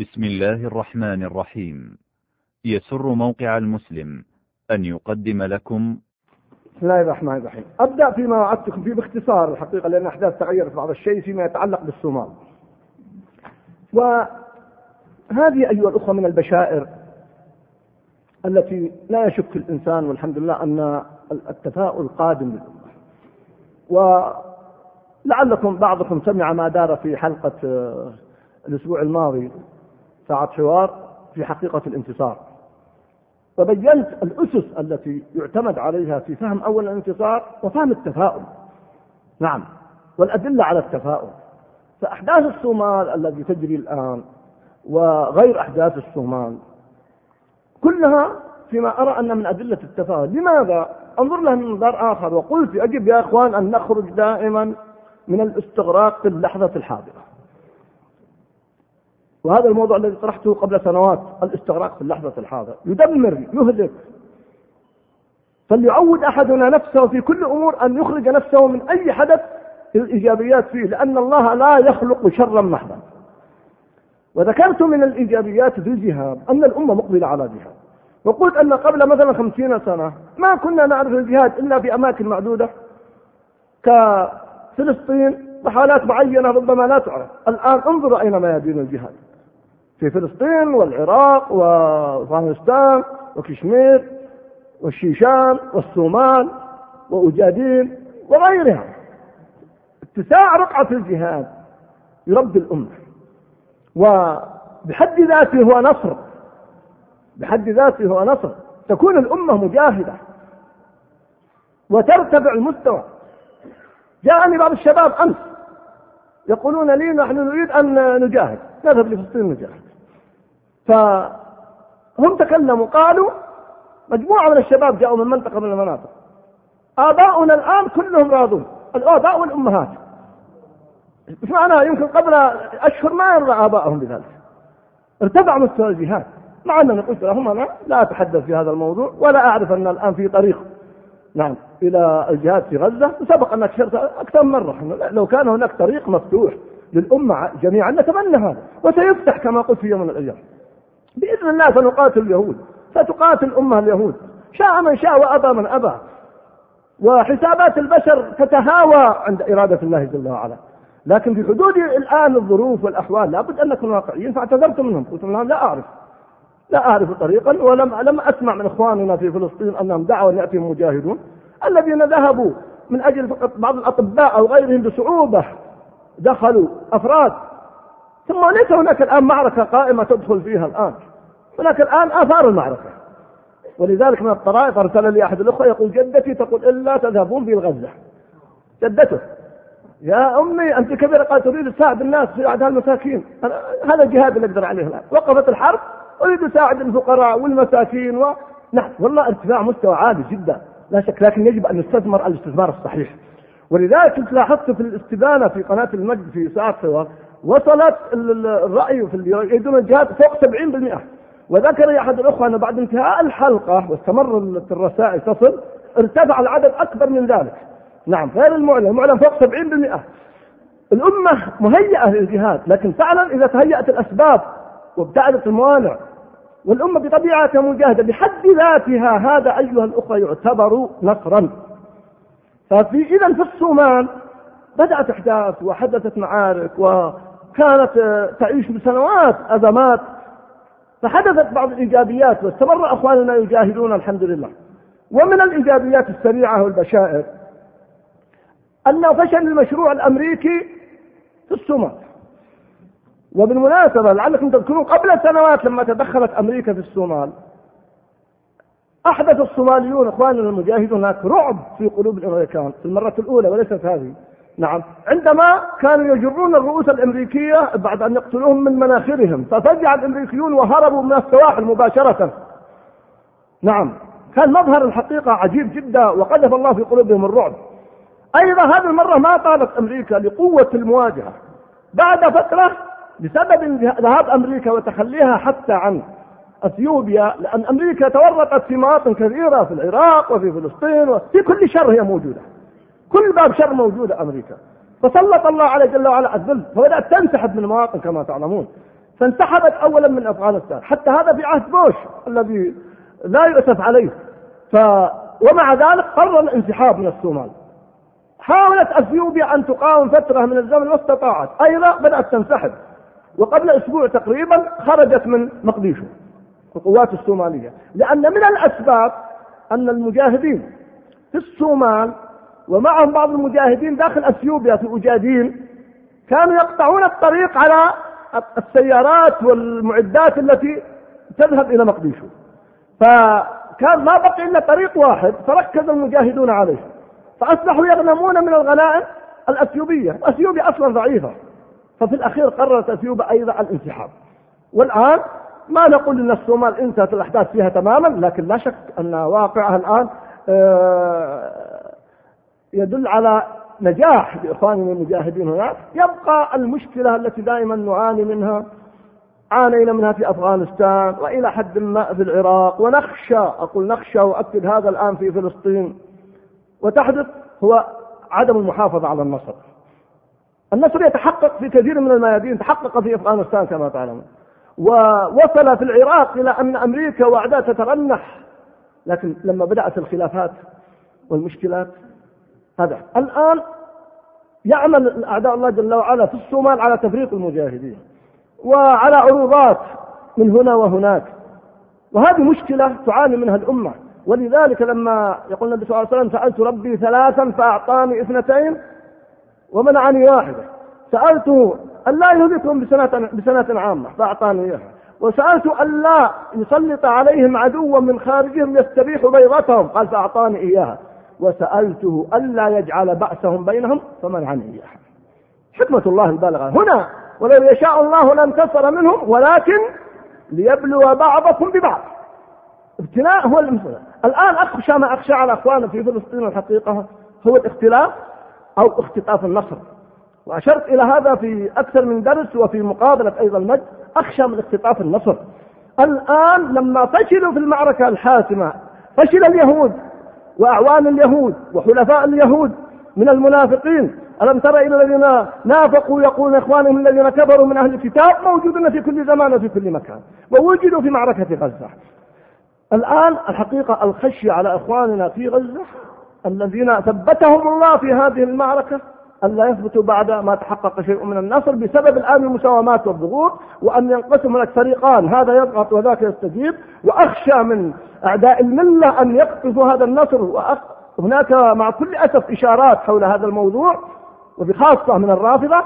بسم الله الرحمن الرحيم. يسر موقع المسلم أن يقدم لكم. بسم الله الرحمن الرحيم. أبدأ فيما وعدتكم فيه باختصار الحقيقة لأن أحداث تغيرت بعض الشيء فيما يتعلق بالصومال. وهذه أيها الأخوة من البشائر التي لا يشك الإنسان والحمد لله أن التفاؤل قادم للأمة. ولعلكم بعضكم سمع ما دار في حلقة آه، الأسبوع الماضي ساعة حوار في حقيقة الانتصار. وبينت الأسس التي يعتمد عليها في فهم أول الانتصار وفهم التفاؤل. نعم. والأدلة على التفاؤل. فأحداث الصومال التي تجري الآن وغير أحداث الصومال كلها فيما أرى أن من أدلة التفاؤل. لماذا؟ انظر لها من منظار آخر وقلت يجب يا إخوان أن نخرج دائما من الاستغراق في اللحظة الحاضرة. وهذا الموضوع الذي طرحته قبل سنوات الاستغراق في اللحظة الحاضرة. يدمر يهلك. فليعود أحدنا نفسه في كل أمور أن يخرج نفسه من أي حدث الإيجابيات فيه لأن الله لا يخلق شرا محضا. وذكرت من الإيجابيات في الجهاد أن الأمة مقبلة على جهاد. وقلت أن قبل مثلا خمسين سنة ما كنا نعرف الجهاد إلا في أماكن معدودة كفلسطين وحالات معينة ربما لا تعرف. الآن انظروا أين ميادين الجهاد. في فلسطين والعراق وأفغانستان وكشمير والشيشان والصومال وأجادين وغيرها. اتساع رقعة الجهاد يربي الأمة. وبحد ذاته هو نصر. بحد ذاته هو نصر. تكون الأمة مجاهدة. وترتفع المستوى. جاءني بعض الشباب أمس يقولون لي نحن نريد أن نجاهد. نذهب لفلسطين نجاهد؟ فهم تكلموا قالوا مجموعة من الشباب جاءوا من منطقة من المناطق. آباؤنا الآن كلهم راضون. الآباء والأمهات. إيش معناها يمكن قبل أشهر ما يرضى آبائهم بذلك. ارتفع مستوى الجهاد. مع أنني قلت لهم أنا لا أتحدث في هذا الموضوع ولا أعرف أن الآن في طريق. نعم إلى الجهاد في غزة. سبق أن أكثر أكثر مرة. لو كان هناك طريق مفتوح للأمة جميعا نتمنى هذا. وسيفتح كما قلت في يوم من الأيام. بإذن الله سنقاتل اليهود ستقاتل الأمة اليهود. شاء من شاء وأبى من أبى. وحسابات البشر تتهاوى عند إرادة الله جل وعلا. لكن في حدود الآن الظروف والأحوال لابد أن نكون واقعيين فاعتذرت منهم. قلت لهم لا أعرف. لا أعرف طريقا ولم لم أسمع من إخواننا في فلسطين أنهم دعوا أن مجاهدون. الذين ذهبوا من أجل فقط بعض الأطباء أو غيرهم بصعوبة دخلوا أفراد ثم ليس هناك الآن معركة قائمة تدخل فيها الآن. هناك الآن آثار المعركة. ولذلك من الطرائف أرسل لي أحد الأخوة يقول جدتي تقول إلا تذهبون في الغزة جدته. يا أمي أنت كبيرة قال تريد تساعد الناس هذا المساكين. هذا الجهاد اللي أقدر عليه الآن. وقفت الحرب أريد أساعد الفقراء والمساكين و... نعم والله ارتفاع مستوى عالي جدا. لا شك لكن يجب أن نستثمر الاستثمار الصحيح. ولذلك لاحظت في الاستبانة في قناة المجد في ساعة حوار وصلت الرأي في الجهاد فوق 70% وذكر أحد الأخوة أن بعد انتهاء الحلقة واستمر الرسائل تصل ارتفع العدد أكبر من ذلك. نعم غير المعلن المعلن فوق 70% الأمة مهيئة للجهاد لكن فعلا إذا تهيأت الأسباب وابتعدت الموانع والأمة بطبيعتها مجاهدة بحد ذاتها هذا أيها الأخوة يعتبر نصرا. ففي إذا في الصومال بدأت أحداث وحدثت معارك وكانت تعيش بسنوات أزمات. فحدثت بعض الإيجابيات واستمر أخواننا يجاهدون الحمد لله. ومن الإيجابيات السريعة والبشائر أن فشل المشروع الأمريكي في الصومال وبالمناسبة لعلكم تذكرون قبل سنوات لما تدخلت أمريكا في الصومال أحدث الصوماليون إخواننا المجاهدون هناك رعب في قلوب الأمريكان في المرة الأولى وليست هذه. نعم. عندما كانوا يجرون الرؤوس الأمريكية بعد أن يقتلوهم من مناخرهم ففزع الأمريكيون وهربوا من السواحل مباشرة. نعم. كان مظهر الحقيقة عجيب جدا وقذف الله في قلوبهم الرعب. أيضا هذه المرة ما طالت أمريكا لقوة المواجهة. بعد فترة بسبب ذهاب أمريكا وتخليها حتى عن إثيوبيا لأن أمريكا تورطت في مواطن كثيرة في العراق وفي فلسطين وفي كل شر هي موجودة. كل باب شر موجوده أمريكا. فسلط الله عليه جل وعلا الذل فبدأت تنسحب من المواطن كما تعلمون. فانسحبت أولا من أفغانستان حتى هذا في عهد بوش الذي لا يؤسف عليه. ف ومع ذلك قرر الانسحاب من الصومال. حاولت أثيوبيا أن تقاوم فترة من الزمن واستطاعت. أيضا بدأت تنسحب. وقبل أسبوع تقريبا خرجت من مقديشو القوات الصومالية. لأن من الأسباب أن المجاهدين في الصومال ومعهم بعض المجاهدين داخل أثيوبيا في اجادين كانوا يقطعون الطريق على السيارات والمعدات التي تذهب إلى مقديشو. فكان ما بقي إلا طريق واحد فركز المجاهدون عليه. فأصبحوا يغنمون من الغنائم الأثيوبية، أثيوبيا أصلا ضعيفة. ففي الأخير قررت أثيوبيا أيضا الانسحاب. والآن ما نقول إن الصومال إنتهت الأحداث فيها تماما لكن لا شك أن واقعها الآن آه، يدل على نجاح لاخواننا المجاهدين هناك يبقى المشكلة التي دائما نعاني منها عانينا منها في أفغانستان وإلى حد ما في العراق ونخشى أقول نخشى وأكد هذا الآن في فلسطين وتحدث هو عدم المحافظة على النصر. النصر يتحقق في كثير من الميادين تحقق في أفغانستان كما تعلمون. ووصل في العراق إلى أن أمريكا واعداء تترنح لكن لما بدأت الخلافات والمشكلات هذا. الآن يعمل اعداء الله جل وعلا في الصومال على تفريق المجاهدين وعلى عروضات من هنا وهناك. وهذه مشكلة تعاني منها الأمة. ولذلك لما يقول النبي صلى الله عليه وسلم سألت ربي ثلاثا فأعطاني اثنتين ومنعني واحدة. سألته أن لا يهلكهم بسنة, بسنة عامة فأعطاني إياها. وسألت أن لا يسلط عليهم عدوا من خارجهم يستبيح بيضتهم قال فأعطاني إياها. وسألته ألا يجعل بأسهم بينهم فمنعني إياها. حكمة الله البالغة. هنا ولو يشاء الله لانتصر منهم ولكن ليبلو بعضكم ببعض. ابتلاء هو المسألة. الآن أخشى ما أخشى على أخواننا في فلسطين الحقيقة هو الاختلاف أو اختطاف النصر. وأشرت إلى هذا في أكثر من درس وفي مقابلة أيضا المجد أخشى من اختطاف النصر. الآن لما فشلوا في المعركة الحاسمة فشل اليهود. وأعوان اليهود وحلفاء اليهود من المنافقين. ألم تر إلى الذين نافقوا يقولون إخوانهم الذين كفروا من أهل الكتاب موجودون في كل زمان وفي كل مكان ووجدوا في معركة غزة. الآن الحقيقة الخشية على إخواننا في غزة الذين ثبتهم الله في هذه المعركة أن لا يثبتوا بعد ما تحقق شيء من النصر بسبب الآن المساومات والضغوط وأن ينقسم هناك فريقان. هذا يضغط وذاك يستجيب. وأخشى من أعداء الملة أن يقطفوا هذا النصر. وهناك مع كل أسف إشارات حول هذا الموضوع. وبخاصة من الرافضة.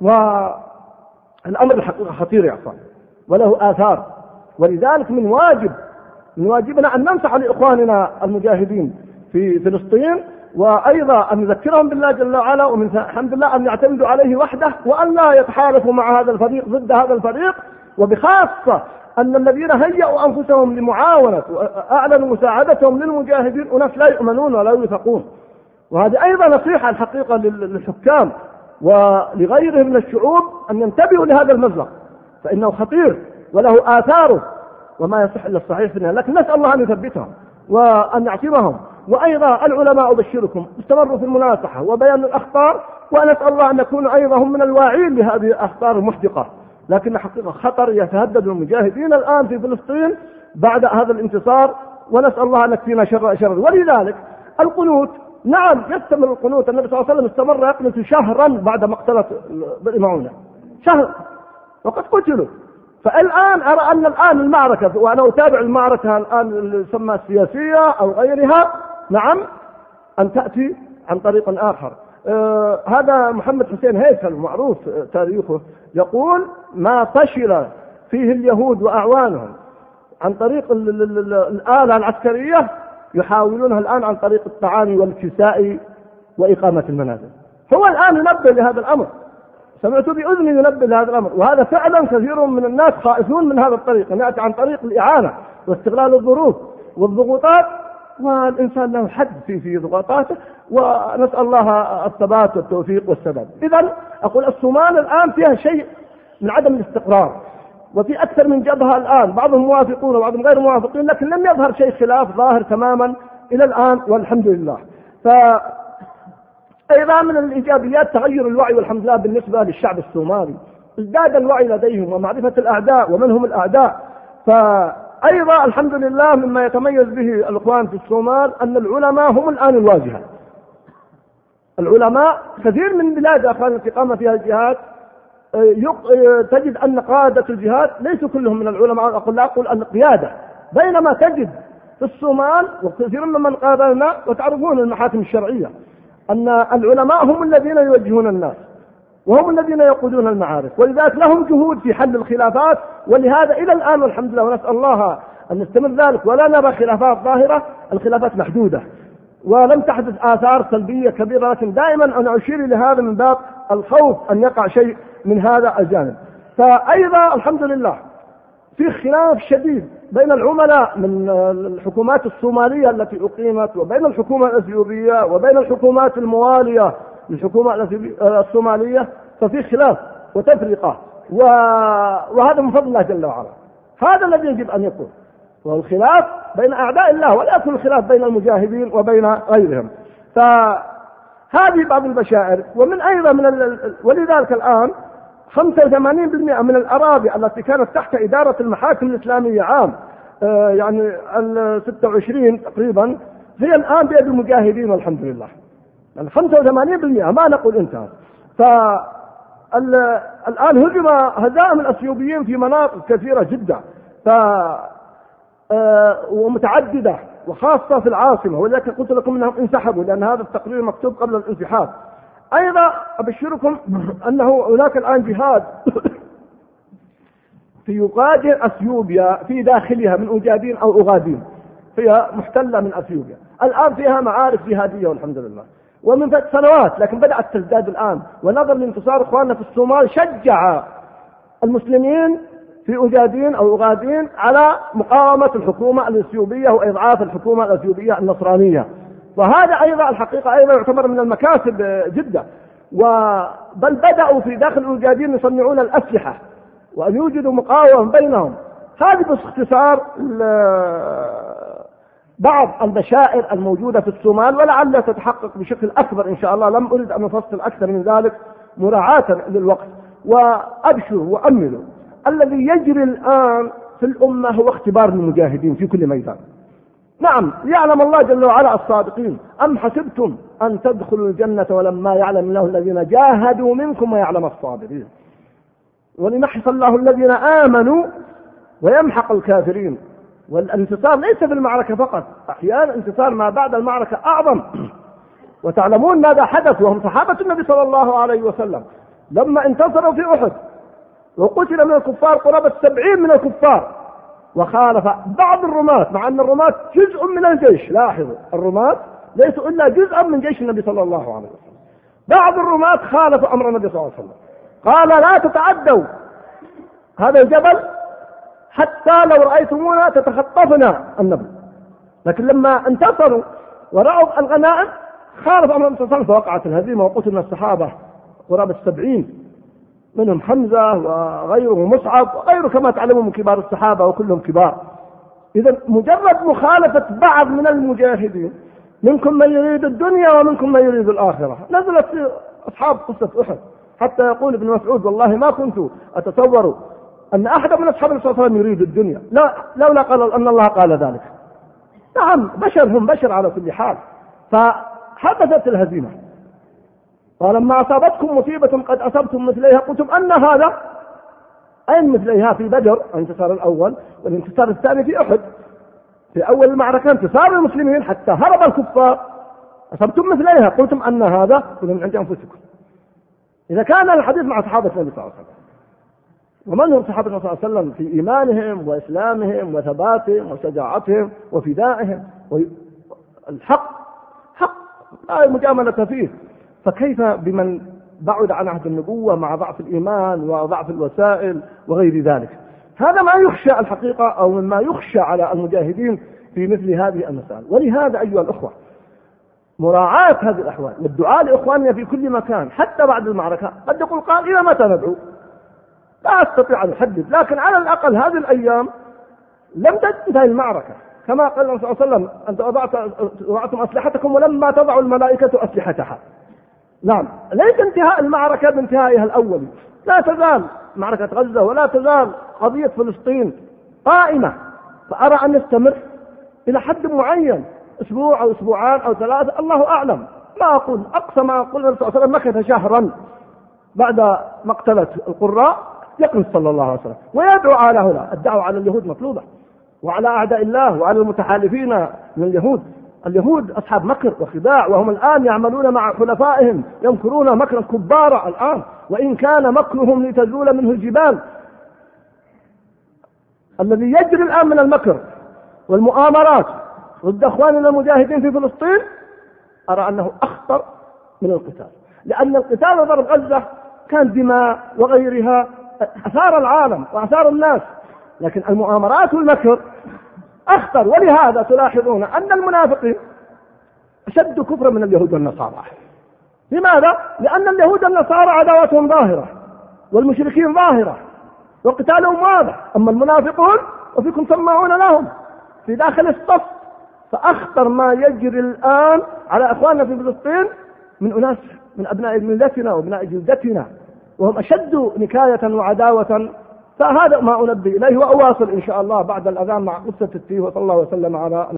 والأمر الحقيقة خطير يا أخوان. وله آثار. ولذلك من واجب من واجبنا أن ننصح لإخواننا المجاهدين في فلسطين وأيضا أن نذكرهم بالله جل وعلا ومن الحمد لله أن يعتمدوا عليه وحده وأن لا يتحالفوا مع هذا الفريق ضد هذا الفريق وبخاصة أن الذين هيئوا أنفسهم لمعاونة وأعلنوا مساعدتهم للمجاهدين أناس لا يؤمنون ولا يوثقون. وهذه أيضا نصيحة الحقيقة للحكام ولغيرهم من الشعوب أن ينتبهوا لهذا المبلغ فإنه خطير وله آثاره وما يصح إلا الصحيح فيها لكن نسأل الله أن يثبتهم وأن يعصمهم. وأيضا العلماء أبشركم استمروا في المناصحة وبيان الأخطار ونسأل الله أن يكونوا أيضا هم من الواعين لهذه الأخطار المحدقة. لكن حقيقة خطر يتهدد المجاهدين الآن في فلسطين بعد هذا الانتصار ونسأل الله أن يكفينا شر شر. ولذلك القنوت نعم يستمر القنوت. النبي صلى الله عليه وسلم استمر يقنت شهرا بعد مقتلة المعونة شهر وقد قتلوا. فالآن أرى أن الآن المعركة وأنا أتابع المعركة الآن اللي تسمى السياسية أو غيرها نعم أن تأتي عن طريق آخر. آه هذا محمد حسين هيكل معروف تاريخه. يقول ما فشل فيه اليهود وأعوانهم عن طريق الآلة العسكرية يحاولونها الآن عن طريق الطعام والكساء وإقامة المنازل. هو الآن ينبه لهذا الأمر. سمعت بأذني ينبه لهذا الأمر. وهذا فعلا كثير من الناس خائفون من هذا الطريق. أن يأتي عن طريق الإعانة واستغلال الظروف والضغوطات والإنسان له حد في في ضغوطاته ونسأل الله الثبات والتوفيق والسداد. إذا أقول الصومال الآن فيها شيء من عدم الاستقرار وفي أكثر من جبهة الآن بعضهم موافقون وبعضهم غير موافقين لكن لم يظهر شيء خلاف ظاهر تماما إلى الآن والحمد لله. ف أيضا من الإيجابيات تغير الوعي والحمد لله بالنسبة للشعب الصومالي. ازداد الوعي لديهم ومعرفة الأعداء ومن هم الأعداء. فأيضا الحمد لله مما يتميز به الإخوان في الصومال أن العلماء هم الآن الواجهة. العلماء كثير من بلاد أخوان التي قام فيها الجهاد تجد أن قادة الجهاد ليسوا كلهم من العلماء. أقول لا أقول القيادة بينما تجد في الصومال وكثير ممن قابلنا وتعرفون المحاكم الشرعية أن العلماء هم الذين يوجهون الناس. وهم الذين يقودون المعارك ولذلك لهم جهود في حل الخلافات. ولهذا إلى الآن والحمد لله ونسأل الله أن نستمر ذلك. ولا نرى خلافات ظاهرة. الخلافات محدودة. ولم تحدث آثار سلبية كبيرة. لكن دائما أنا أشير إلى هذا من باب الخوف أن يقع شيء من هذا الجانب. فأيضا الحمد لله في خلاف شديد بين العملاء من الحكومات الصومالية التي أقيمت وبين الحكومة الأثيوبية وبين الحكومات الموالية للحكومة الصومالية ففي خلاف وتفرقة. وهذا من فضل الله جل وعلا. هذا الذي يجب أن يكون. وهو الخلاف بين أعداء الله ولا يكون الخلاف بين المجاهدين وبين غيرهم. فهذه بعض البشائر ومن أيضا من ولذلك الآن 85% من الأراضي التي كانت تحت إدارة المحاكم الإسلامية عام آه، يعني ال 26 تقريبا هي الآن بيد المجاهدين والحمد لله. 85% ما نقول انتهى ف الآن هجم هزائم الأثيوبيين في مناطق كثيرة جدا. ف آه، ومتعددة وخاصة في العاصمة ولذلك قلت لكم إنهم انسحبوا لأن هذا التقرير مكتوب قبل الانسحاب. أيضا أبشركم أنه هناك الآن جهاد في يقادر أثيوبيا في داخلها من اوجادين أو أغادين هي محتلة من أثيوبيا. الآن فيها معارك جهادية والحمد لله. ومن سنوات لكن بدأت تزداد الآن. ونظر لانتصار إخواننا في الصومال شجع المسلمين في أجادين أو أغادين على مقاومة الحكومة الإثيوبية وإضعاف الحكومة الإثيوبية النصرانية. وهذا أيضا الحقيقة أيضا يعتبر من المكاسب جدا. بل بدأوا في داخل الأجادين يصنعون الأسلحة وأن يوجدوا مقاومة بينهم. هذه باختصار بعض البشائر الموجودة في الصومال ولعلها تتحقق بشكل أكبر إن شاء الله. لم أريد أن أفصل أكثر من ذلك مراعاة للوقت. وأبشروا وأملوا الذي يجري الآن في الأمة هو اختبار المجاهدين في كل ميدان. نعم يعلم الله جل وعلا الصادقين. أم حسبتم أن تدخلوا الجنة ولما يعلم الله الذين جاهدوا منكم ويعلم الصابرين؟ ولمحص الله الذين آمنوا ويمحق الكافرين. والانتصار ليس في المعركة فقط. أحيانا انتصار ما بعد المعركة أعظم. وتعلمون ماذا حدث وهم صحابة النبي صلى الله عليه وسلم. لما انتصروا في أحد وقتل من الكفار قرابة سبعين من الكفار وخالف بعض الرماة مع أن الرماة جزء من الجيش. لاحظوا الرماة ليسوا إلا جزءا من جيش النبي صلى الله عليه وسلم. بعض الرماة خالفوا أمر النبي صلى الله عليه وسلم. قال لا تتعدوا هذا الجبل حتى لو رأيتمونا تتخطفنا النبي. لكن لما انتصروا ورأوا الغنائم خالف أمر وسلم فوقعت الهزيمة وقتل الصحابة قرابة السبعين منهم حمزة وغيره مصعب وغيره كما تعلمون من كبار الصحابة وكلهم كبار. إذا مجرد مخالفة بعض من المجاهدين منكم من يريد الدنيا ومنكم من يريد الآخرة. نزلت في أصحاب قصة أحد حتى يقول ابن مسعود والله ما كنت أتصور أن أحد من أصحاب الرسول صلى الله عليه وسلم يريد الدنيا. لا لولا قال أن الله قال ذلك. نعم بشر هم بشر على كل حال. فحدثت الهزيمة. ولما أصابتكم مصيبة قد أصبتم مثليها. قلتم أن هذا أين مثليها؟ في بدر الانتصار الأول والانتصار الثاني في أحد. في أول المعركة انتصار المسلمين حتى هرب الكفار. أصبتم مثليها؟ قلتم أن هذا من عند أنفسكم. إذا كان الحديث مع صحابة النبي صلى الله عليه وسلم. ومن هم صحابة النبي صلى الله عليه وسلم في إيمانهم وإسلامهم وثباتهم وشجاعتهم وفدائهم والحق حق لا مجاملة فيه. فكيف بمن بعد عن عهد النبوة مع ضعف الإيمان وضعف الوسائل وغير ذلك؟ هذا ما يخشى الحقيقة أو مما يخشى على المجاهدين في مثل هذه المسائل. ولهذا أيها الأخوة مراعاة هذه الأحوال والدعاء لإخواننا في كل مكان حتى بعد المعركة قد يقول قال إلى متى ندعو؟ لا أستطيع أن أحدد لكن على الأقل هذه الأيام لم تنتهي المعركة. كما قال الرسول صلى الله عليه وسلم أنت وضعتم أسلحتكم ولما تضع الملائكة أسلحتها. نعم ليس انتهاء المعركة بانتهائها الأولي لا تزال معركة غزة ولا تزال قضية فلسطين قائمة. فأرى أن نستمر إلى حد معين أسبوع أو أسبوعان أو ثلاثة الله أعلم. ما أقول أقصى ما أقول النبي صلى الله عليه وسلم مكث شهرا بعد مقتلة القراء. يقنص صلى الله عليه وسلم. ويدعو على هؤلاء الدعوة على اليهود مطلوبة. وعلى أعداء الله وعلى المتحالفين من اليهود. اليهود أصحاب مكر وخداع وهم الآن يعملون مع خلفائهم يمكرون مكرا كبارا الآن. وإن كان مكرهم لتزول منه الجبال. الذي يجري الآن من المكر والمؤامرات ضد أخواننا المجاهدين في فلسطين أرى أنه أخطر من القتال. لأن القتال وضرب غزة كان دماء وغيرها أثار العالم وأثار الناس لكن المؤامرات والمكر أخطر. ولهذا تلاحظون أن المنافقين أشد كفرا من اليهود والنصارى. لماذا؟ لأن اليهود والنصارى عداوتهم ظاهرة والمشركين ظاهرة وقتالهم واضح. أما المنافقون وفيكم سماعون لهم في داخل الصف فأخطر ما يجري الآن على إخواننا في فلسطين من أناس من أبناء ملتنا وأبناء جلدتنا. وهم أشد نكاية وعداوة فهذا ما أنبه إليه وأواصل إن شاء الله بعد الأذان مع قصة التيه وصلى الله وسلم على